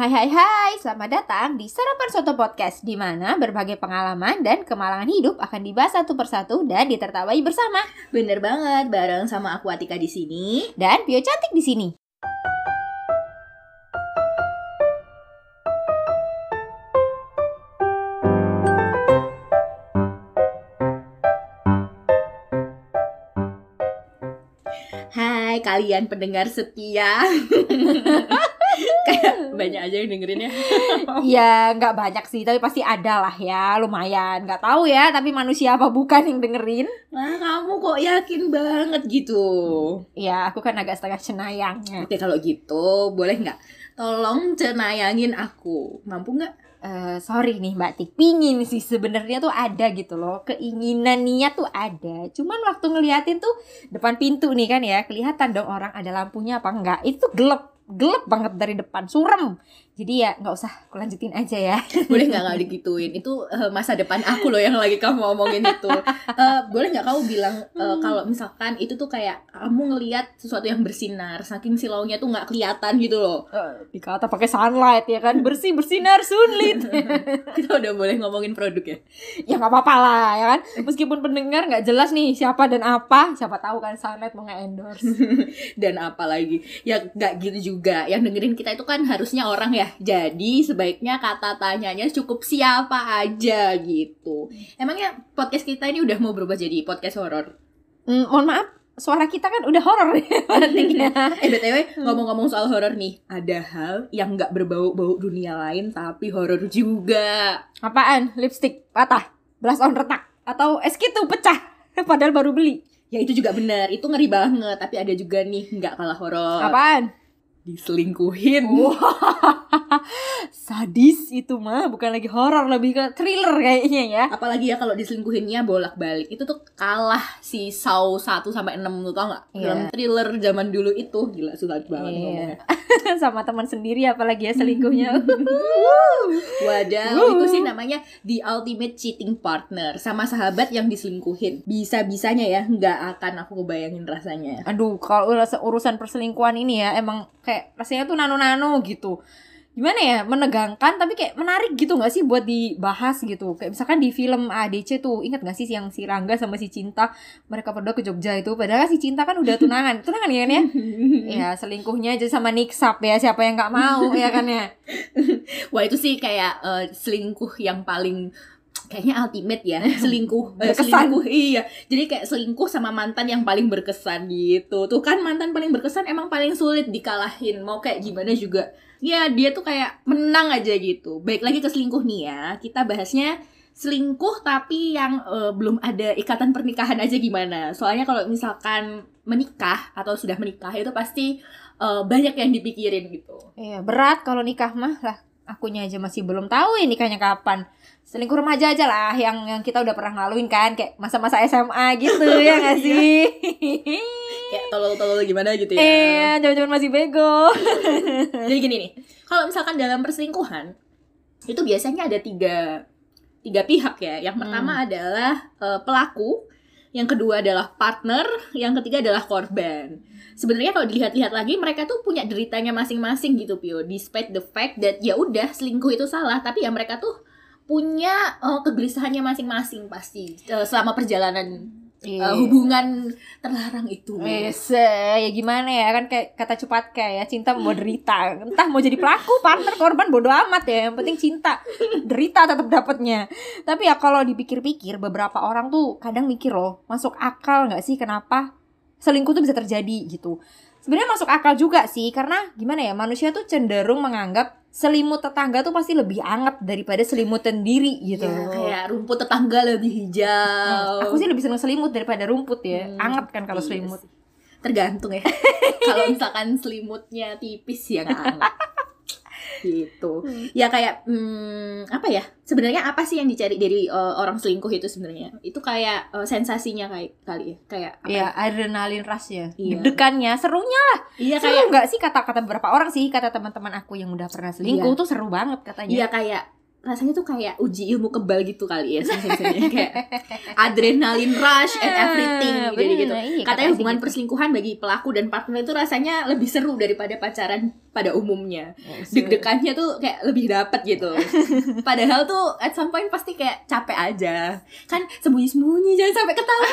Hai hai hai, selamat datang di Sarapan Soto Podcast di mana berbagai pengalaman dan kemalangan hidup akan dibahas satu persatu dan ditertawai bersama. Bener banget, bareng sama aku Atika di sini. Dan Pio cantik di sini. Hai kalian pendengar setia. Banyak aja yang dengerin ya. Ya nggak banyak sih, tapi pasti ada lah ya, lumayan. Nggak tahu ya, tapi manusia apa bukan yang dengerin? Nah, kamu kok yakin banget gitu? Ya, aku kan agak setengah cenayangnya. Oke, kalau gitu boleh nggak? Tolong cenayangin aku. Mampu nggak? Eh, sorry nih Mbak Tik, pingin sih sebenarnya tuh ada gitu loh, keinginan niat tuh ada. Cuman waktu ngeliatin tuh depan pintu nih kan ya, kelihatan dong orang ada lampunya apa enggak. Itu gelap, gelap banget dari depan, surem. Jadi ya nggak usah, aku lanjutin aja ya. Boleh nggak nggak digituin? Itu eh, masa depan aku loh yang lagi kamu omongin itu. Eh, boleh nggak kamu bilang eh, kalau misalkan itu tuh kayak kamu ngelihat sesuatu yang bersinar, saking silaunya tuh nggak kelihatan gitu loh. Eh, dikata pakai sunlight ya kan, bersih bersinar sunlit. Kita udah boleh ngomongin produk ya. ya nggak apa-apa lah ya kan. Meskipun pendengar nggak jelas nih siapa dan apa, siapa tahu kan sunlight mau nge-endorse. dan apa lagi ya nggak gitu juga yang dengerin kita itu kan harusnya orang ya jadi sebaiknya kata tanyanya cukup siapa aja gitu emangnya podcast kita ini udah mau berubah jadi podcast horor Hmm, mohon maaf, suara kita kan udah horor ya pentingnya. eh btw ngomong-ngomong soal horor nih ada hal yang nggak berbau-bau dunia lain tapi horor juga Apaan? Lipstick patah, blush on retak, atau es gitu pecah padahal baru beli. ya itu juga benar itu ngeri banget tapi ada juga nih nggak kalah horor Apaan? Diselingkuhin Wah, sadis itu mah bukan lagi horor lebih ke thriller kayaknya ya. apalagi ya kalau diselingkuhinnya bolak-balik itu tuh kalah si Saw 1 sampai 6 lu tau gak? Iya. Film thriller zaman dulu itu gila susah banget Iya. ngomongnya. Sama teman sendiri apalagi ya selingkuhnya. Wadaw, Wuh. itu sih namanya the ultimate cheating partner sama sahabat yang diselingkuhin. Bisa-bisanya ya nggak akan aku kebayangin rasanya. Aduh, kalau urusan perselingkuhan ini ya emang kayak rasanya tuh nano-nano gitu. Gimana ya, menegangkan tapi kayak menarik gitu gak sih buat dibahas gitu. Kayak misalkan di film ADC tuh, ingat gak sih yang si Rangga sama si Cinta, mereka berdua ke Jogja itu. Padahal si Cinta kan udah tunangan, tunangan ya kan ya? Ya selingkuhnya aja sama Niksap ya, siapa yang gak mau ya kan ya? Wah itu sih kayak eh, selingkuh yang paling kayaknya ultimate ya selingkuh. Eh, Berkesan. selingkuh iya. Jadi kayak selingkuh sama mantan yang paling berkesan gitu. Tuh kan mantan paling berkesan emang paling sulit dikalahin. Mau kayak gimana juga. Ya dia tuh kayak menang aja gitu. Baik lagi ke selingkuh nih ya. Kita bahasnya selingkuh tapi yang eh, belum ada ikatan pernikahan aja gimana. Soalnya kalau misalkan menikah atau sudah menikah itu pasti eh, banyak yang dipikirin gitu. Iya, berat kalau nikah mah lah. Akunya aja masih belum tahu ya nikahnya kapan. Selingkuh remaja aja lah yang yang kita udah pernah ngelaluin kan kayak masa-masa SMA gitu ya gak sih? kayak tolol-tolol gimana gitu ya Eh, zaman-zaman masih bego. Jadi gini nih, kalau misalkan dalam perselingkuhan itu biasanya ada tiga tiga pihak ya. Yang pertama adalah eh, pelaku, yang kedua adalah partner, yang ketiga adalah korban. Sebenarnya kalau dilihat-lihat lagi mereka tuh punya deritanya masing-masing gitu Pio. Despite the fact that ya udah selingkuh itu salah, tapi ya mereka tuh punya eh, kegelisahannya masing-masing pasti eh, selama perjalanan eh, hubungan terlarang itu. Yes, ya gimana ya kan kayak kata cepat kayak ya cinta mau derita entah mau jadi pelaku partner korban bodoh amat ya yang penting cinta. Derita tetap dapatnya tapi ya kalau dipikir-pikir beberapa orang tuh kadang mikir loh masuk akal nggak sih kenapa selingkuh tuh bisa terjadi gitu. Sebenarnya masuk akal juga sih karena gimana ya manusia tuh cenderung menganggap selimut tetangga tuh pasti lebih hangat daripada selimut sendiri gitu Ya, kayak rumput tetangga lebih hijau. aku sih lebih seneng selimut daripada rumput ya Hmm, hangat kan kalau iya selimut. Tergantung ya. Kalau misalkan selimutnya tipis ya nggak. Gitu. Ya kayak hmm, apa ya? Sebenarnya apa sih yang dicari dari uh, orang selingkuh itu sebenarnya? Itu kayak uh, sensasinya kayak kali ya. Kayak apa Ya, adrenalin rush ya. Iya. Deg-degannya, serunya lah. Iya Seru kayak nggak sih kata-kata beberapa orang sih, kata teman-teman aku yang udah pernah selingkuh tuh seru banget katanya. Iya kayak rasanya tuh kayak uji ilmu kebal gitu kali ya sensasinya kayak adrenalin rush and everything jadi Bener, gitu iya, katanya hubungan gitu. perselingkuhan bagi pelaku dan partner itu rasanya lebih seru daripada pacaran pada umumnya. Iya Deg-degannya tuh kayak lebih dapat gitu. Padahal tuh at some point pasti kayak capek aja. Kan sembunyi-sembunyi jangan sampai ketahuan.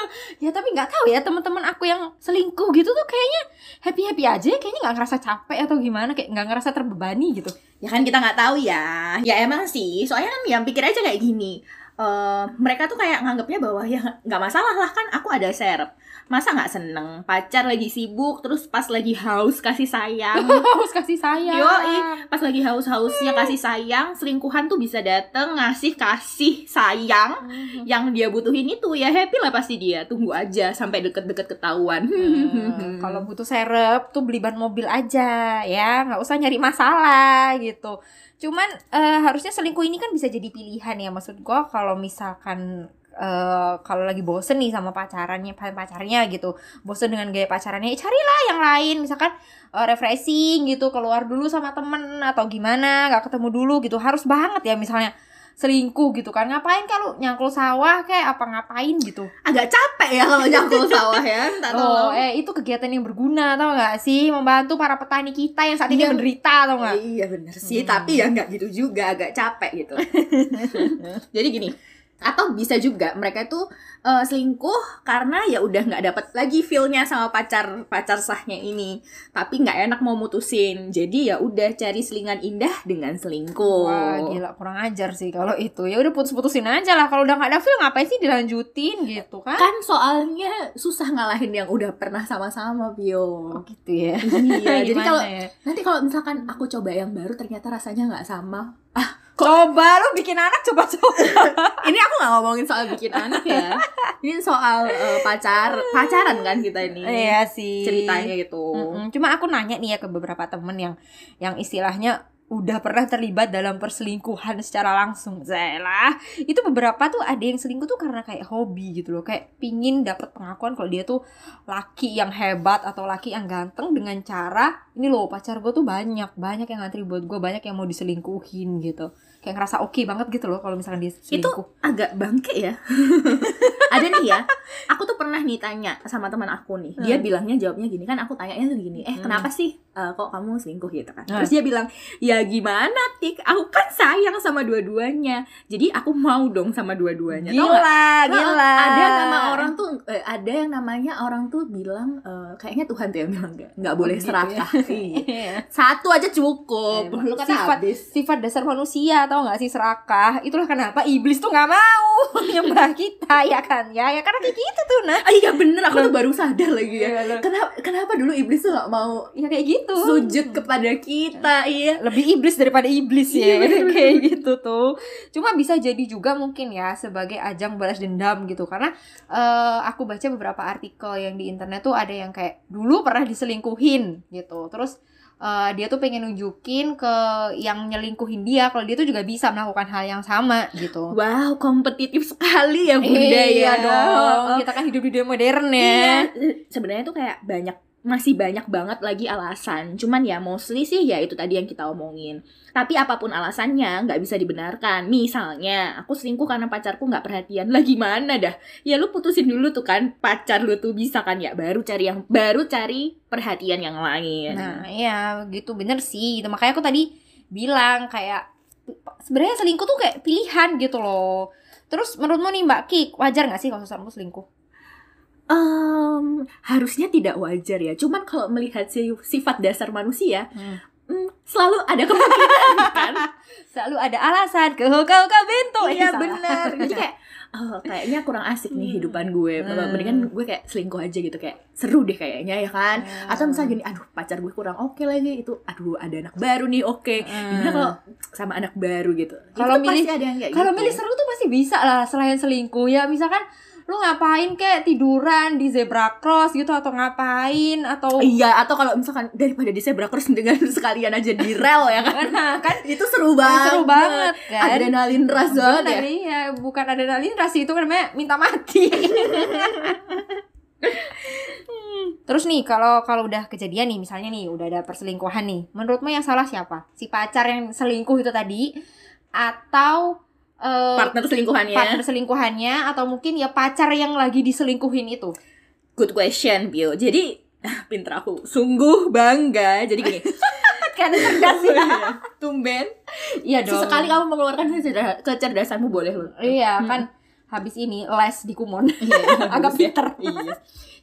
ya tapi nggak tahu ya teman-teman aku yang selingkuh gitu tuh kayaknya happy happy aja kayaknya nggak ngerasa capek atau gimana kayak nggak ngerasa terbebani gitu Ya kan kita nggak tahu ya. Ya emang sih. Soalnya kan yang pikir aja kayak gini. Eh mereka tuh kayak nganggapnya bahwa ya nggak masalah lah kan aku ada serep masa nggak seneng? Pacar lagi sibuk terus pas lagi haus kasih sayang. Harus kasih sayang. Yoi, pas lagi haus-hausnya kasih sayang selingkuhan tuh bisa dateng ngasih kasih sayang yang dia butuhin itu ya. Happy lah pasti dia. Tunggu aja sampai deket-deket ketahuan. Hmm, kalau butuh serep tuh beli ban mobil aja ya. Nggak usah nyari masalah gitu cuman eh, harusnya selingkuh ini kan bisa jadi pilihan ya maksud gua kalau misalkan eh, kalau lagi bosen nih sama pacarannya pacarnya gitu. Bosen dengan gaya pacarannya ya carilah yang lain. Misalkan eh, refreshing gitu keluar dulu sama temen atau gimana nggak ketemu dulu gitu. Harus banget ya misalnya selingkuh gitu kan ngapain kalau nyangkul sawah kayak apa ngapain gitu agak capek ya kalau nyangkul sawah ya minta Oh, tolong eh itu kegiatan yang berguna tau gak sih membantu para petani kita yang saat ini Iya. menderita tau gak? Iya bener sih, Hmm. tapi ya nggak gitu juga, agak capek gitu. Jadi gini, atau bisa juga mereka itu eh, selingkuh karena ya udah nggak dapat lagi feelnya sama pacar pacar sahnya ini, tapi nggak enak mau mutusin. Jadi ya udah cari selingan indah dengan selingkuh. Wah gila kurang ajar sih kalau itu ya udah putus-putusin aja lah kalau udah nggak ada feel ngapain sih dilanjutin gitu kan? Kan soalnya susah ngalahin yang udah pernah sama-sama, Pio. Oh gitu ya. Iya, jadi kalau ya? nanti kalau misalkan aku coba yang baru ternyata rasanya nggak sama, coba lu bikin anak coba-coba. ini aku nggak ngomongin soal bikin anak ya ini soal eh, pacar pacaran kan kita ini Iya sih. ceritanya gitu Mm-mm. Cuma aku nanya nih ya ke beberapa temen yang yang istilahnya udah pernah terlibat dalam perselingkuhan secara langsung Zalah itu beberapa tuh ada yang selingkuh tuh karena kayak hobi gitu loh. Kayak pingin dapat pengakuan kalau dia tuh laki yang hebat atau laki yang ganteng dengan cara ini loh pacar gue tuh banyak banyak yang ngantri buat gue banyak yang mau diselingkuhin gitu. Kayak ngerasa oke banget gitu loh kalau misalkan dia itu selingkuh. agak bangke ya ada nih ya aku tuh pernah nih tanya sama teman aku nih. Dia Hmm. bilangnya jawabnya gini kan aku tanyanya tuh gini eh Hmm. kenapa sih eh, kok kamu selingkuh? gitu kan. Hmm. terus dia bilang ya gimana tik? Aku kan sayang sama dua-duanya. Jadi aku mau dong sama dua-duanya. Gila. Gila. ada nama orang tuh eh, ada yang namanya orang tuh bilang eh, kayaknya Tuhan tuh yang bilang nggak nggak boleh gitu serakah Iya. Iya. satu aja cukup. Emang lu kata sifat- habis. sifat dasar manusia tau nggak sih serakah. Itulah kenapa iblis tuh nggak mau nyembah kita ya kan ya ya karena kayak gitu tuh nah. Ah, iya bener aku tuh baru sadar lagi ya. Iya, kenapa kenapa dulu iblis tuh gak mau ya kayak gitu. sujud kepada kita iya. Lebih iblis daripada iblis Iya, ya bener-bener. kayak gitu tuh. Cuma bisa jadi juga mungkin ya sebagai ajang balas dendam gitu. Karena eh, aku baca beberapa artikel yang di internet tuh ada yang kayak dulu pernah diselingkuhin gitu. Terus eh, dia tuh pengen nunjukin ke yang nyelingkuhin dia kalau dia tuh juga bisa melakukan hal yang sama gitu. Wow kompetitif sekali ya bunda iya ya. dong kita kan hidup di dunia modern ya. Iya, sebenarnya tuh kayak banyak masih banyak banget lagi alasan. Cuman ya mostly sih ya itu tadi yang kita omongin. Tapi apa pun alasannya nggak bisa dibenarkan. Misalnya aku selingkuh karena pacarku nggak perhatian. Lah gimana dah? Ya lu putusin dulu tuh kan pacar lu tuh bisa kan ya baru cari yang baru cari perhatian yang lain. Nah, iya gitu bener sih. Gitu. Makanya aku tadi bilang kayak sebenarnya selingkuh tuh kayak pilihan gitu loh. Terus menurutmu nih Mbak Kik, wajar gak sih kalau selingkuh? Em, harusnya tidak wajar ya. Cuman kalau melihat si- sifat dasar manusia, hmm, selalu ada kemungkinan kan. Selalu ada alasan ke kau kau bento. Eh, iya salah. benar jadi kayak oh, kayaknya kurang asik nih Hmm. hidupan gue Hmm. mendingan gue kayak selingkuh aja gitu kayak seru deh kayaknya ya kan atau misalnya gini aduh pacar gue kurang oke lagi itu aduh ada anak baru nih oke Hmm. gimana kalau sama anak baru gitu Kalau milih- ada yang kayak Kalau gitu. milih seru tuh pasti bisa lah selain selingkuh ya misalkan lu ngapain kayak tiduran di zebra cross gitu atau ngapain atau Iya, atau kalau misalkan daripada di zebra cross dengan sekalian aja di rel ya kan. Nah, kan itu seru banget. seru banget kan Adrenalin rush banget ya. Iya, bukan adrenalin ras itu kan namanya minta mati. Terus nih kalau kalau udah kejadian nih misalnya nih udah ada perselingkuhan nih, menurutmu yang salah siapa? Si pacar yang selingkuh itu tadi atau eh, Partner selingkuhannya. partner selingkuhannya atau mungkin ya pacar yang lagi diselingkuhin itu? Good question, Bio. Jadi, pinter aku. Sungguh bangga. Jadi gini, ada cerdas ya. Tumben. Iya dong. Sesekali kamu mengeluarkan kecerda- kecerdasanmu boleh loh. Iya, Hmm. kan habis ini les di Kumon. Iya, Agak ya. pinter. Iya.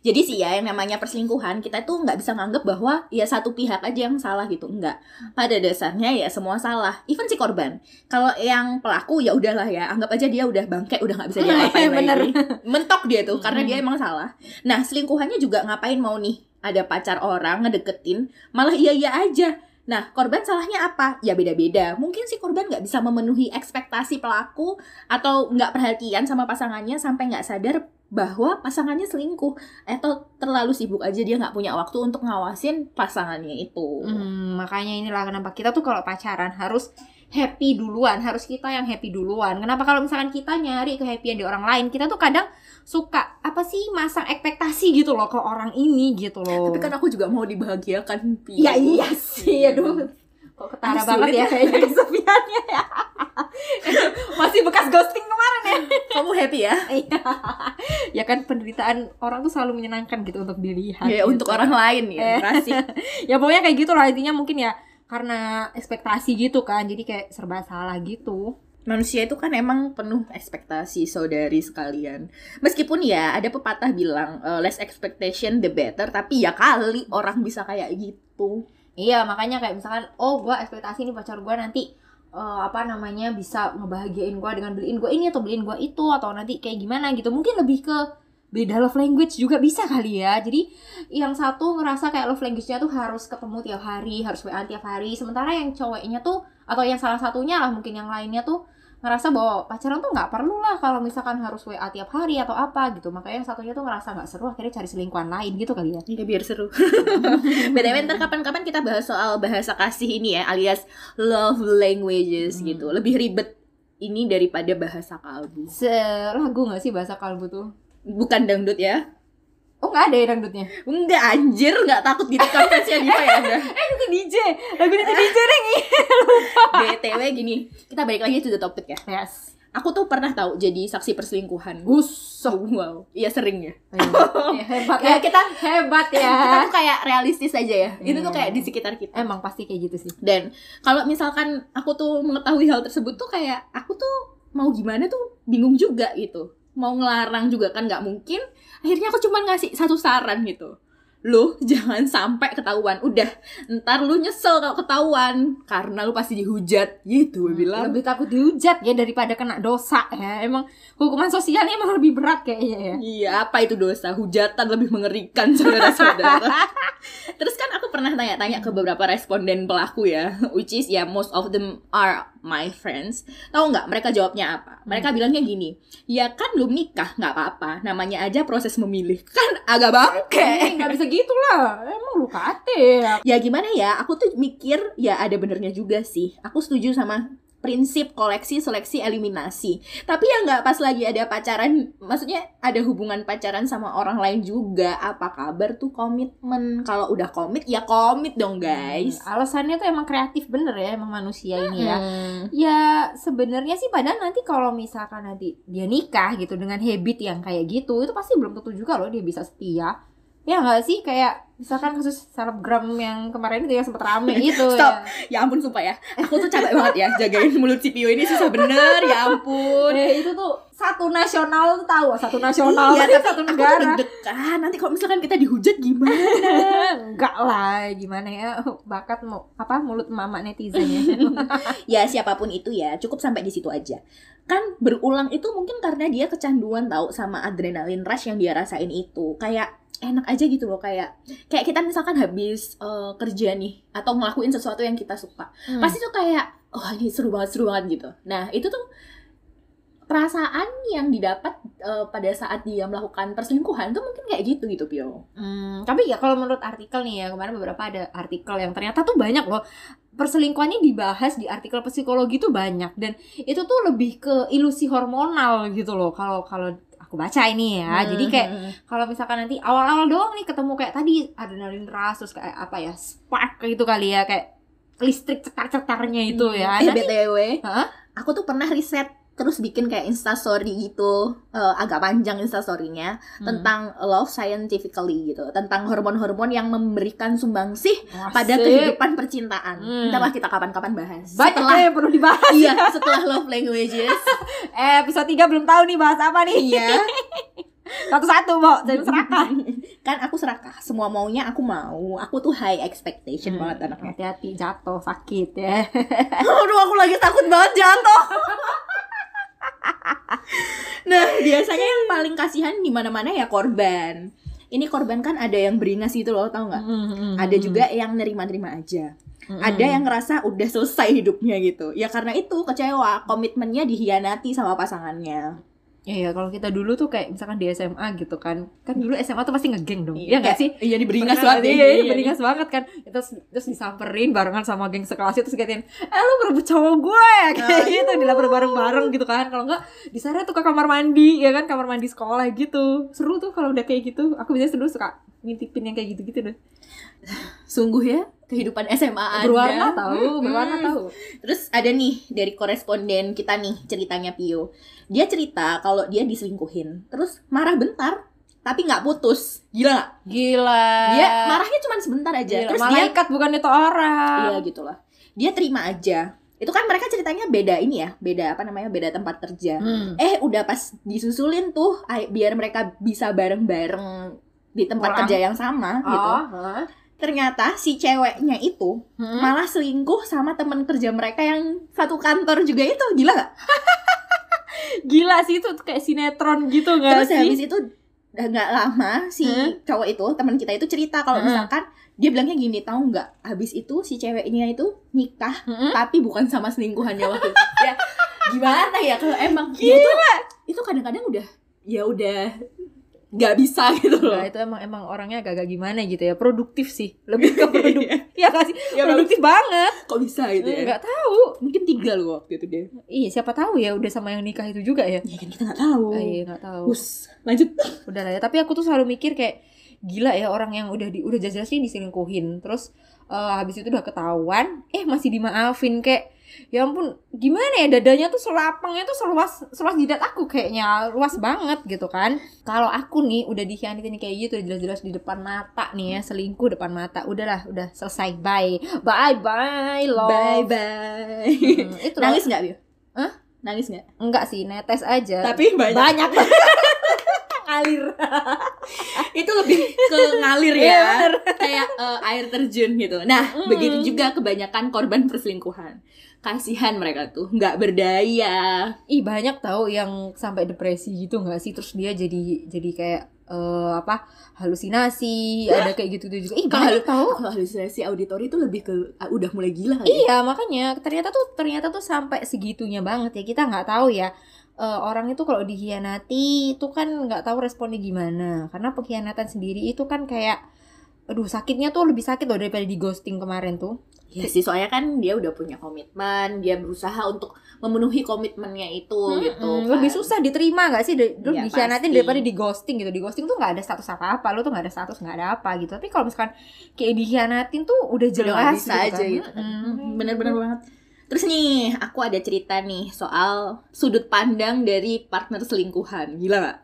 Jadi sih ya yang namanya perselingkuhan kita tuh nggak bisa nganggep bahwa ya satu pihak aja yang salah gitu enggak. Pada dasarnya ya semua salah. Even si korban. Kalau yang pelaku ya udahlah ya anggap aja dia udah bangke udah nggak bisa diapa-apain Bener. lagi. Mentok dia tuh karena Hmm. dia emang salah. Nah selingkuhannya juga ngapain mau nih ada pacar orang ngedeketin malah iya iya aja. Nah, korban salahnya apa? Ya beda-beda. Mungkin si korban nggak bisa memenuhi ekspektasi pelaku atau nggak perhatian sama pasangannya sampai nggak sadar bahwa pasangannya selingkuh atau terlalu sibuk aja dia nggak punya waktu untuk ngawasin pasangannya itu. Hmm, makanya inilah kenapa kita tuh kalau pacaran harus happy duluan, harus kita yang happy duluan. Kenapa kalau misalkan kita nyari kehappyan di orang lain, kita tuh kadang suka apa sih masang ekspektasi gitu loh ke orang ini gitu loh. Tapi kan aku juga mau dibahagiakan. Pi. ya iya sih, aduh. Kok ketara Aduh, banget ya kayaknya kesepiannya ya. Masih bekas ghosting kemarin ya. Kamu happy ya? Iya. ya kan penderitaan orang tuh selalu menyenangkan gitu untuk dilihat. Ya, gitu. untuk orang lain ya. Eh. Ya pokoknya kayak gitu lah intinya mungkin ya karena ekspektasi gitu kan jadi kayak serba salah gitu Manusia itu kan emang penuh ekspektasi saudari sekalian. Meskipun ya ada pepatah bilang eh, less expectation the better, tapi ya kali orang bisa kayak gitu. Iya makanya kayak misalkan oh gua ekspektasi nih pacar gua nanti eh, apa namanya bisa ngebahagiain gua dengan beliin gua ini atau beliin gua itu atau nanti kayak gimana gitu. Mungkin lebih ke beda love language juga bisa kali ya. Jadi yang satu ngerasa kayak love language-nya tuh harus ketemu tiap hari harus WA tiap hari. Sementara yang cowoknya tuh atau yang salah satunya lah mungkin yang lainnya tuh ngerasa bahwa pacaran tuh nggak perlu lah kalau misalkan harus WA tiap hari atau apa gitu makanya yang satunya tuh ngerasa nggak seru akhirnya cari selingkuhan lain gitu kali ya Ya biar seru. BTW ntar kapan-kapan kita bahas soal bahasa kasih ini ya, alias love languages Hmm. gitu. Lebih ribet ini daripada bahasa kalbu. selagu nggak sih bahasa kalbu tuh Bukan dangdut ya. Oh nggak ada ya dangdutnya Enggak anjir, enggak takut gitu konversinya Diva ya eh itu DJ lagu itu DJ deng BTW gini, kita balik lagi to the topic ya. yes Aku tuh pernah tahu jadi saksi perselingkuhan. Gusoh. wow, iya sering ya. ya, hebat ya kita hebat kita ya tuh kayak realistis aja ya. Itu tuh Iya. kayak di sekitar kita. emang pasti kayak gitu sih Dan kalau misalkan aku tuh mengetahui hal tersebut tuh kayak aku tuh mau gimana tuh bingung juga gitu. Mau ngelarang juga kan nggak mungkin. Akhirnya aku cuma ngasih satu saran gitu. Lu jangan sampai ketahuan. Udah, ntar lu nyesel kalau ketahuan karena lu pasti dihujat gitu gue bilang. lebih takut dihujat ya daripada kena dosa ya emang hukuman sosialnya emang lebih berat kayaknya ya Iya, apa itu dosa? Hujatan lebih mengerikan saudara-saudara. Terus kan aku pernah tanya-tanya ke beberapa responden pelaku ya, which is ya most of them are my friends. Tahu nggak mereka jawabnya apa? Mereka bilangnya gini, ya kan belum nikah, nggak apa-apa. Namanya aja proses memilih. Kan agak bangke. Eh, nggak bisa gitu lah emang lu kate Ya gimana ya? Aku tuh mikir ya ada benernya juga sih. Aku setuju sama prinsip koleksi seleksi eliminasi. Tapi ya nggak pas lagi ada pacaran, maksudnya ada hubungan pacaran sama orang lain juga. Apa kabar tuh komitmen? Kalau udah komit ya komit dong guys. alasannya tuh emang kreatif bener ya emang manusia ini ya Hmm. Ya sebenarnya sih padahal nanti kalau misalkan nanti dia nikah gitu dengan habit yang kayak gitu itu pasti belum tentu juga loh dia bisa setia. Ya nggak sih kayak misalkan kasus selebgram yang kemarin itu yang sempet rame itu Stop. ya. Ya ampun sumpah ya. Aku tuh capek banget ya jagain mulut CPU ini susah bener ya ampun. Eh, itu tuh satu nasional tuh tahu satu nasional Iya, tapi satu aku tuh negara. Nanti kalau misalkan kita dihujat gimana? Enggak lah, gimana ya bakat mau apa mulut mama netizen ya. ya siapa pun itu ya cukup sampai di situ aja kan berulang itu mungkin karena dia kecanduan tahu sama adrenalin rush yang dia rasain itu kayak enak aja gitu loh kayak kayak kita misalkan habis eh, kerja nih atau ngelakuin sesuatu yang kita suka Hmm. pasti tuh kayak oh ini seru banget seru banget gitu nah itu tuh perasaan yang didapat eh, pada saat dia melakukan perselingkuhan tuh mungkin kayak gitu gitu Pio Hmm, tapi ya kalau menurut artikel nih ya kemarin beberapa ada artikel yang ternyata tuh banyak loh perselingkuhannya dibahas di artikel psikologi tuh banyak dan itu tuh lebih ke ilusi hormonal gitu loh kalau kalau aku baca ini ya Hmm, jadi kayak hmm, hmm. kalau misalkan nanti awal-awal doang nih ketemu kayak tadi adrenalin rush terus kayak apa ya spark gitu kali ya kayak listrik cetar-cetarnya itu ya Eh, Nanti- BTW, Hah? aku tuh pernah riset terus bikin kayak instastory gitu eh, agak panjang instastorynya Hmm. tentang love scientifically gitu tentang hormon-hormon yang memberikan sumbangsih pada kehidupan percintaan. Hmm. Ntar lah kita kapan-kapan bahas. Banyak setelah ya yang perlu dibahas. iya setelah love languages. Eh, episode 3 belum tahu nih bahas apa nih. iya. Satu-satu, Mbok. Jadi serakah. kan aku serakah. Semua maunya aku mau. Aku tuh high expectation banget anaknya. Hati-hati jatuh sakit ya. Aduh aku lagi takut banget jatuh. Nah biasanya yang paling kasihan di mana-mana ya korban. Ini korban kan ada yang beringas gitu loh, tau nggak? Ada juga yang nerima-nerima aja. Ada yang ngerasa udah selesai hidupnya gitu. Ya karena itu kecewa, komitmennya dihianati sama pasangannya. Iya, kalau kita dulu tuh kayak misalkan di SMA gitu kan. Kan dulu SMA tuh pasti ngegeng dong. Iya nggak sih? Iya diberingas banget. ya. Iya, iya, beringas banget kan. Terus terus disamperin barengan sama geng sekelas itu terus katain, "Eh, lu merebut cowok gue." Kayak Ah, gitu, dilapor bareng-bareng gitu kan. Kalau enggak diseret tuh ke kamar mandi, ya kan, kamar mandi sekolah gitu. Seru tuh kalau udah kayak gitu. Aku biasanya dulu suka ngintipin yang kayak gitu-gitu deh. Sungguh ya kehidupan SMA Anda. Berwarna tahu, berwarna Mm-mm. tahu. Terus ada nih dari koresponden kita nih ceritanya Pio. Dia cerita kalau dia diselingkuhin. Terus marah bentar, tapi nggak putus. Gila nggak? Gila. Dia marahnya cuma sebentar aja. Gila, Terus dia malaikat bukan itu orang. iya gitulah. Dia terima aja. Itu kan mereka ceritanya beda ini ya, beda apa namanya? Beda tempat kerja. Hmm. Eh udah pas disusulin tuh biar mereka bisa bareng-bareng di tempat Pulang. kerja yang sama gitu. Oh, hah? Ternyata si ceweknya itu Hmm. malah selingkuh sama teman kerja mereka yang satu kantor juga itu gila gak? Gila sih itu kayak sinetron gitu gak Terus sih? habis itu nggak lama si Hmm? cowok itu teman kita itu cerita kalau Hmm. misalkan dia bilangnya gini tahu nggak habis itu si ceweknya itu nikah Hmm? tapi bukan sama selingkuhannya waktu itu ya gimana ya kalau emang tuh itu kadang-kadang udah ya udah nggak bisa gitu loh. Nah, itu emang emang orangnya agak-agak gimana gitu ya produktif sih lebih ke produktif ya kasih Ya, produktif banget. Kok bisa gitu ya? Nggak tahu. Mungkin tiga loh waktu itu dia. Iya siapa tahu ya udah sama yang nikah itu juga ya. Ya kan kita nggak tahu. Ah, iya nggak tahu. Us, lanjut. Udah lah ya tapi aku tuh selalu mikir kayak gila ya orang yang udah di udah jelas sih diselingkuhin. Terus eh, habis itu udah ketahuan eh masih dimaafin kayak ya ampun gimana ya dadanya tuh selapangnya tuh seluas seluas jidat aku kayaknya luas banget gitu kan. Kalau aku nih udah dikhianatin kayak gitu jelas-jelas di depan mata nih ya selingkuh depan mata udahlah udah selesai bye. Bye bye love. Bye bye Hmm, itu nangis nggak Bio? Hah? nangis nggak? Enggak sih netes aja. Tapi banyak, banyak ngalir. Itu lebih ke ngalir Iya, ya bener. kayak eh, air terjun gitu. Nah Mm. begitu juga kebanyakan korban perselingkuhan. Kasihan mereka tuh nggak berdaya. Ih banyak tahu yang sampai depresi gitu nggak sih? Terus dia jadi jadi kayak eh, apa halusinasi ada kayak gitu juga. Ih Kalau tahu kalau halusinasi auditori itu lebih ke ah, udah mulai gila kali ya. iya makanya ternyata tuh ternyata tuh sampai segitunya banget ya. Kita nggak tahu ya Eh, orang itu kalau dikhianati itu kan nggak tahu responnya gimana karena pengkhianatan sendiri itu kan kayak aduh sakitnya tuh lebih sakit loh daripada di ghosting kemarin tuh Ya sih soalnya kan dia udah punya komitmen, dia berusaha untuk memenuhi komitmennya itu gitu. Mm-mm, kan. lebih susah diterima gak sih Lu Iya, dikhianatin daripada di ghosting gitu di ghosting tuh nggak ada status apa apa lu tuh nggak ada status nggak ada apa gitu tapi kalau misalkan kayak dikhianatin tuh udah Udah jelas nggak bisa gitu aja kan. gitu. kan. Mm-mm. Bener-bener banget. Terus nih, aku ada cerita nih soal sudut pandang dari partner selingkuhan. Gila gak?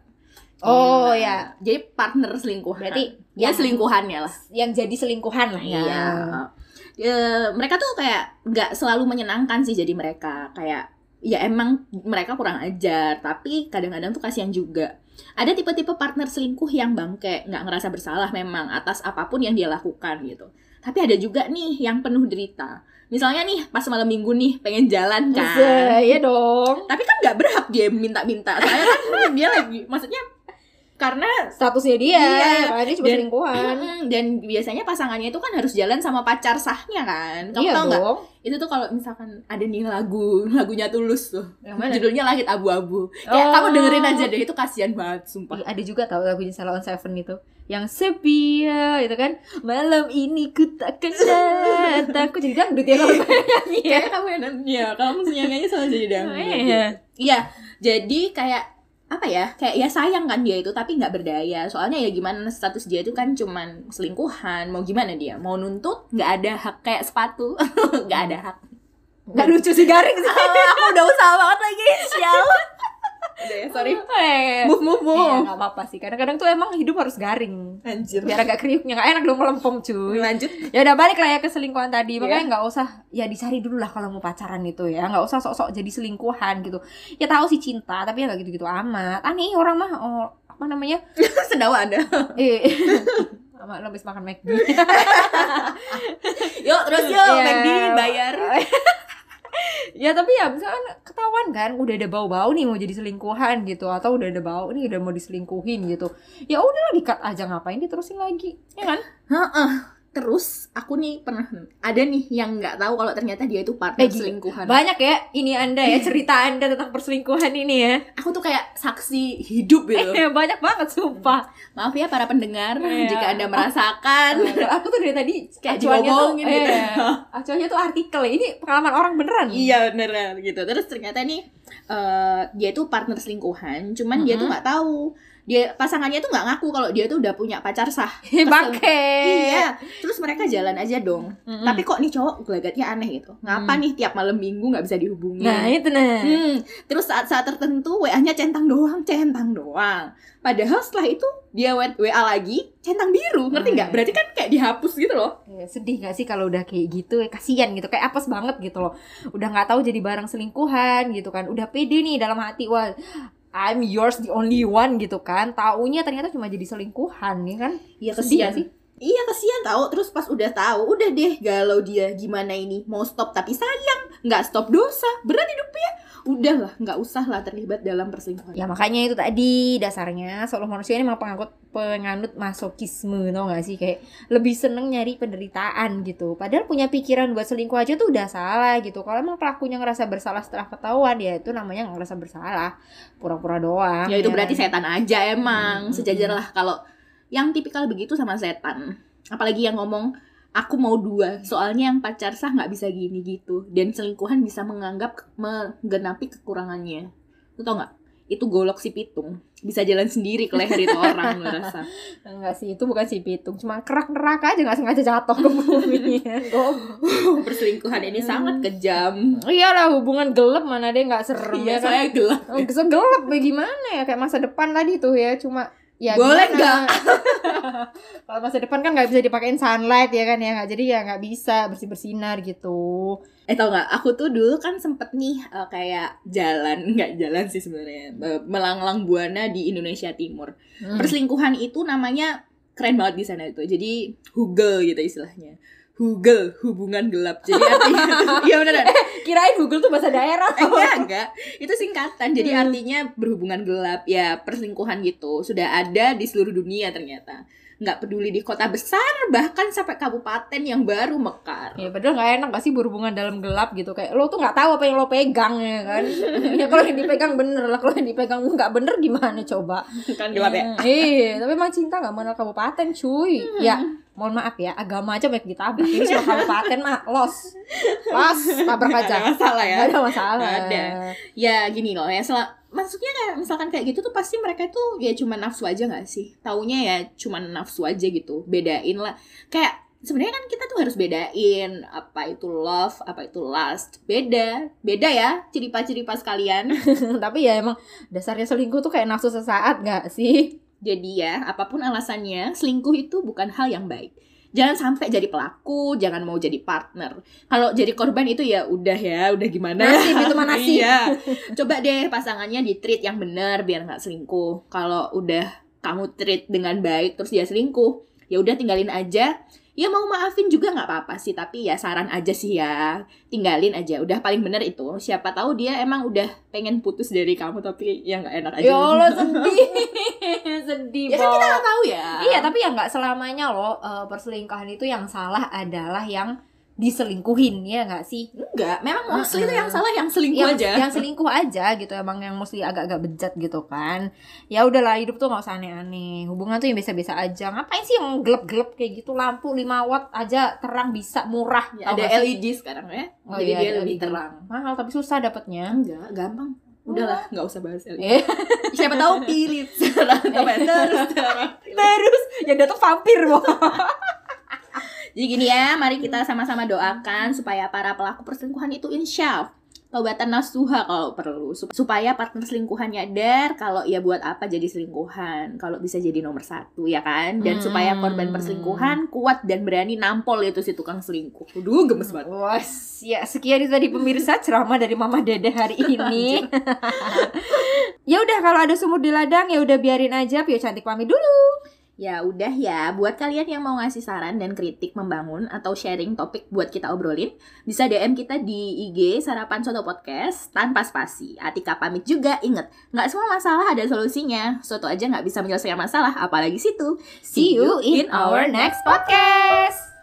oh Gila. ya Jadi partner selingkuhan. Berarti ya yang- selingkuhannya lah. yang jadi selingkuhan lah ya Iya. Ya, mereka tuh kayak nggak selalu menyenangkan sih jadi mereka kayak ya emang mereka kurang ajar tapi kadang-kadang tuh kasihan juga ada tipe-tipe partner selingkuh yang bangke nggak ngerasa bersalah memang atas apa pun yang dia lakukan gitu tapi ada juga nih yang penuh derita misalnya nih pas malam minggu nih pengen jalan kan? Iya dong. Tapi kan nggak berhak dia minta-minta. Soalnya kan dia lagi maksudnya karena statusnya dia Iya. ya kan dia cuma Dan- selingkuhan. Mm, dan biasanya pasangannya itu kan harus jalan sama pacar sahnya kan? Kamu iya tau nggak? itu tuh kalau misalkan ada nih lagu lagunya tulus tuh. Yang mana? Judulnya langit abu-abu. Kayak Oh. kamu dengerin aja deh itu kasihan banget sumpah. Ih, ada juga tahu lagunya Salah on Seven itu. Yang sepia itu kan? Malam ini ku takkan datang aku jadi dangdut ya kalau saya nyanyi ya. Kamu yang ya. Kamu nyanyinya selalu jadi dangdut. Iya. iya. Jadi kayak apa ya kayak ya sayang kan dia itu tapi nggak berdaya. Soalnya ya gimana status dia itu kan cuman selingkuhan. Mau gimana dia? Mau nuntut? Nggak ada hak kayak sepatu. Nggak ada hak. Nggak lucu sih garing sih. Ah, aku udah usaha banget lagi. Sial udah ya sorry Eh, move move Iya, move nggak apa-apa sih. Kadang-kadang tuh emang hidup harus garing. anjir Biar agak kriuknya nggak enak dong melempem cuy. lanjut Ya udah balik lah ya ke selingkuhan tadi. Iya. Makanya nggak usah ya dicari dulu lah kalau mau pacaran itu ya. Nggak usah sok-sok jadi selingkuhan gitu. Ya tahu sih cinta, tapi ya nggak gitu-gitu amat. Aneh orang mah oh, apa namanya? sedawa anda Eh. Sama lo habis makan McD. yuk terus yuk Iya. McD bayar ya tapi ya misalkan ketahuan kan udah ada bau-bau nih mau jadi selingkuhan gitu atau udah ada bau nih udah mau diselingkuhin gitu ya udahlah dikat aja ngapain diterusin lagi ya kan Heeh. Terus aku nih pernah ada nih yang nggak tahu kalau ternyata dia itu partner Eh, selingkuhan. banyak ya ini anda ya cerita anda tentang perselingkuhan ini ya Aku tuh kayak saksi hidup gitu. Eh, banyak banget sumpah Maaf ya para pendengar Iya. jika anda merasakan. aku tuh dari tadi Kayak acuannya tuh diomongin gitu. eh, acuannya tuh artikel ini pengalaman orang beneran Iya beneran gitu. Terus ternyata nih eh, dia tuh partner selingkuhan, cuman dia tuh nggak tahu. Dia pasangannya tuh nggak ngaku kalau dia tuh udah punya pacar sah. bangke Iya. Terus mereka jalan aja dong. Mm-mm. Tapi kok nih cowok gelagatnya aneh gitu. Ngapa nih tiap malam minggu nggak bisa dihubungi? nah itu nah Hmm, terus saat-saat tertentu WA-nya centang doang, centang doang. Padahal setelah itu dia WA lagi centang biru, ngerti nggak? Hmm. Berarti kan kayak dihapus gitu loh. Ya, sedih gak sih kalau udah kayak gitu ya kasihan gitu kayak apes banget gitu loh udah nggak tahu jadi barang selingkuhan gitu kan udah pede nih dalam hati wah I'm yours the only one gitu kan taunya ternyata cuma jadi selingkuhan ya kan Iya kesian sih? Iya kesian tahu. Terus pas udah tahu, udah deh galau dia gimana ini mau stop tapi sayang nggak stop dosa berat hidupnya. Udahlah nggak usah lah terlibat dalam perselingkuhan. ya makanya itu tadi dasarnya seluruh manusia ini memang penganut penganut masokisme tau gak sih kayak lebih seneng nyari penderitaan gitu padahal punya pikiran buat selingkuh aja tuh udah salah gitu kalau emang pelakunya ngerasa bersalah setelah ketahuan ya itu namanya nggak ngerasa bersalah pura-pura doang Ya itu kan? berarti setan aja emang. Hmm. Sejajar lah kalau yang tipikal begitu sama setan. Apalagi yang ngomong aku mau dua, soalnya yang pacar sah nggak bisa gini gitu. Dan selingkuhan bisa menganggap menggenapi kekurangannya. Lu tau nggak? Itu golok si pitung. Bisa jalan sendiri ke leher itu orang lu rasa. Enggak sih, itu bukan si pitung, cuma kerak neraka aja nggak sengaja jatuh ke bumi. Goblok. Perselingkuhan ini sangat kejam. Iyalah hubungan gelap mana deh nggak serem Iya, ya kan? saya gelap. Oh, bisa gelap ya gimana ya kayak masa depan tadi tuh ya cuma ya Boleh gimana? Kalau masa depan kan nggak bisa dipakein sunlight ya kan ya nggak jadi ya nggak bisa bersih bersinar gitu. Eh tau nggak? Aku tuh dulu kan sempet nih eh, kayak jalan, nggak jalan sih sebenarnya, melanglang buana di Indonesia Timur. Hmm. Perselingkuhan itu namanya keren banget di sana itu. Jadi hugel gitu istilahnya. Hugel, hubungan gelap. Jadi artinya Iya beneran. Kirain Google tuh bahasa daerah. Eh, enggak, enggak. Itu singkatan. Jadi Hmm. artinya berhubungan gelap. Ya, perselingkuhan gitu. Sudah ada di seluruh dunia ternyata. Nggak peduli di kota besar, bahkan sampai kabupaten yang baru mekar. Ya padahal nggak enak gak sih berhubungan dalam gelap gitu kayak lo tuh nggak tahu apa yang lo pegang ya kan. ya kalau yang dipegang bener lah kalau yang dipegang nggak bener gimana coba. Kan gelap ya. Iya, tapi emang cinta nggak mengenal kabupaten cuy. Hmm. Ya mohon maaf ya agama aja baik ditabrak ini cuma kabupaten mah los los tabrak Nggak ada aja masalah ya. Nggak ada masalah ada. Ya gini loh ya, maksudnya kayak misalkan kayak gitu tuh pasti mereka tuh ya cuma nafsu aja nggak sih? Taunya ya cuma nafsu aja gitu. Bedain lah. Kayak sebenarnya kan kita tuh harus bedain apa itu love, apa itu lust. Beda, beda ya ciri pas kalian. tapi ya emang dasarnya selingkuh tuh kayak nafsu sesaat nggak sih Jadi ya, apa pun alasannya, selingkuh itu bukan hal yang baik. Jangan sampai jadi pelaku, jangan mau jadi partner. Kalau jadi korban itu ya udah ya, udah gimana? Nasib itu mah nasib. Iya. Coba deh pasangannya di treat yang benar biar nggak selingkuh. Kalau udah kamu treat dengan baik terus dia selingkuh, ya udah tinggalin aja. Ya mau maafin juga nggak apa-apa sih, tapi ya saran aja sih ya, tinggalin aja. Udah paling bener itu. Siapa tahu dia emang udah pengen putus dari kamu tapi ya nggak enak aja. ya Allah sedih sedih Ya kan kita nggak tahu ya. Iya, tapi ya nggak selamanya loh eh, perselingkuhan itu yang salah adalah yang diselingkuhin ya nggak sih? Enggak, memang mostly itu Uh-uh. yang salah yang selingkuh yang, aja. yang selingkuh aja gitu emang yang mesti agak-agak bejat gitu kan ya udahlah hidup tuh nggak usah aneh-aneh hubungan tuh yang biasa-biasa aja ngapain sih yang gelap-gelap kayak gitu lampu 5 watt aja terang bisa murah Ya, ada nggak sih? LED sekarang ya. Oh jadi iya, dia ada lebih LED. terang. mahal tapi susah dapetnya Enggak, gampang. Udahlah, nggak usah bahas LED. Eh, Siapa tahu pilih ya? terus terus yang datang vampir. Jadi gini ya, mari kita sama-sama doakan supaya para pelaku perselingkuhan itu insya Taubatan nasuha kalau perlu Sup- supaya partner selingkuhan nyadar kalau ya buat apa jadi selingkuhan kalau bisa jadi nomor satu ya kan dan Hmm. supaya korban perselingkuhan kuat dan berani nampol itu si tukang selingkuh. Duh gemes banget. Was, ya sekian itu tadi pemirsa ceramah dari Mama Dede hari ini. ya udah kalau ada sumur di ladang ya udah biarin aja. Pio cantik pamit dulu. Ya udah ya, buat kalian yang mau ngasih saran dan kritik membangun atau sharing topik buat kita obrolin, bisa DM kita di IG Sarapan Soto Podcast tanpa spasi. Atika pamit juga, inget, nggak semua masalah ada solusinya. Soto aja nggak bisa menyelesaikan masalah, apalagi situ. See you in our next podcast.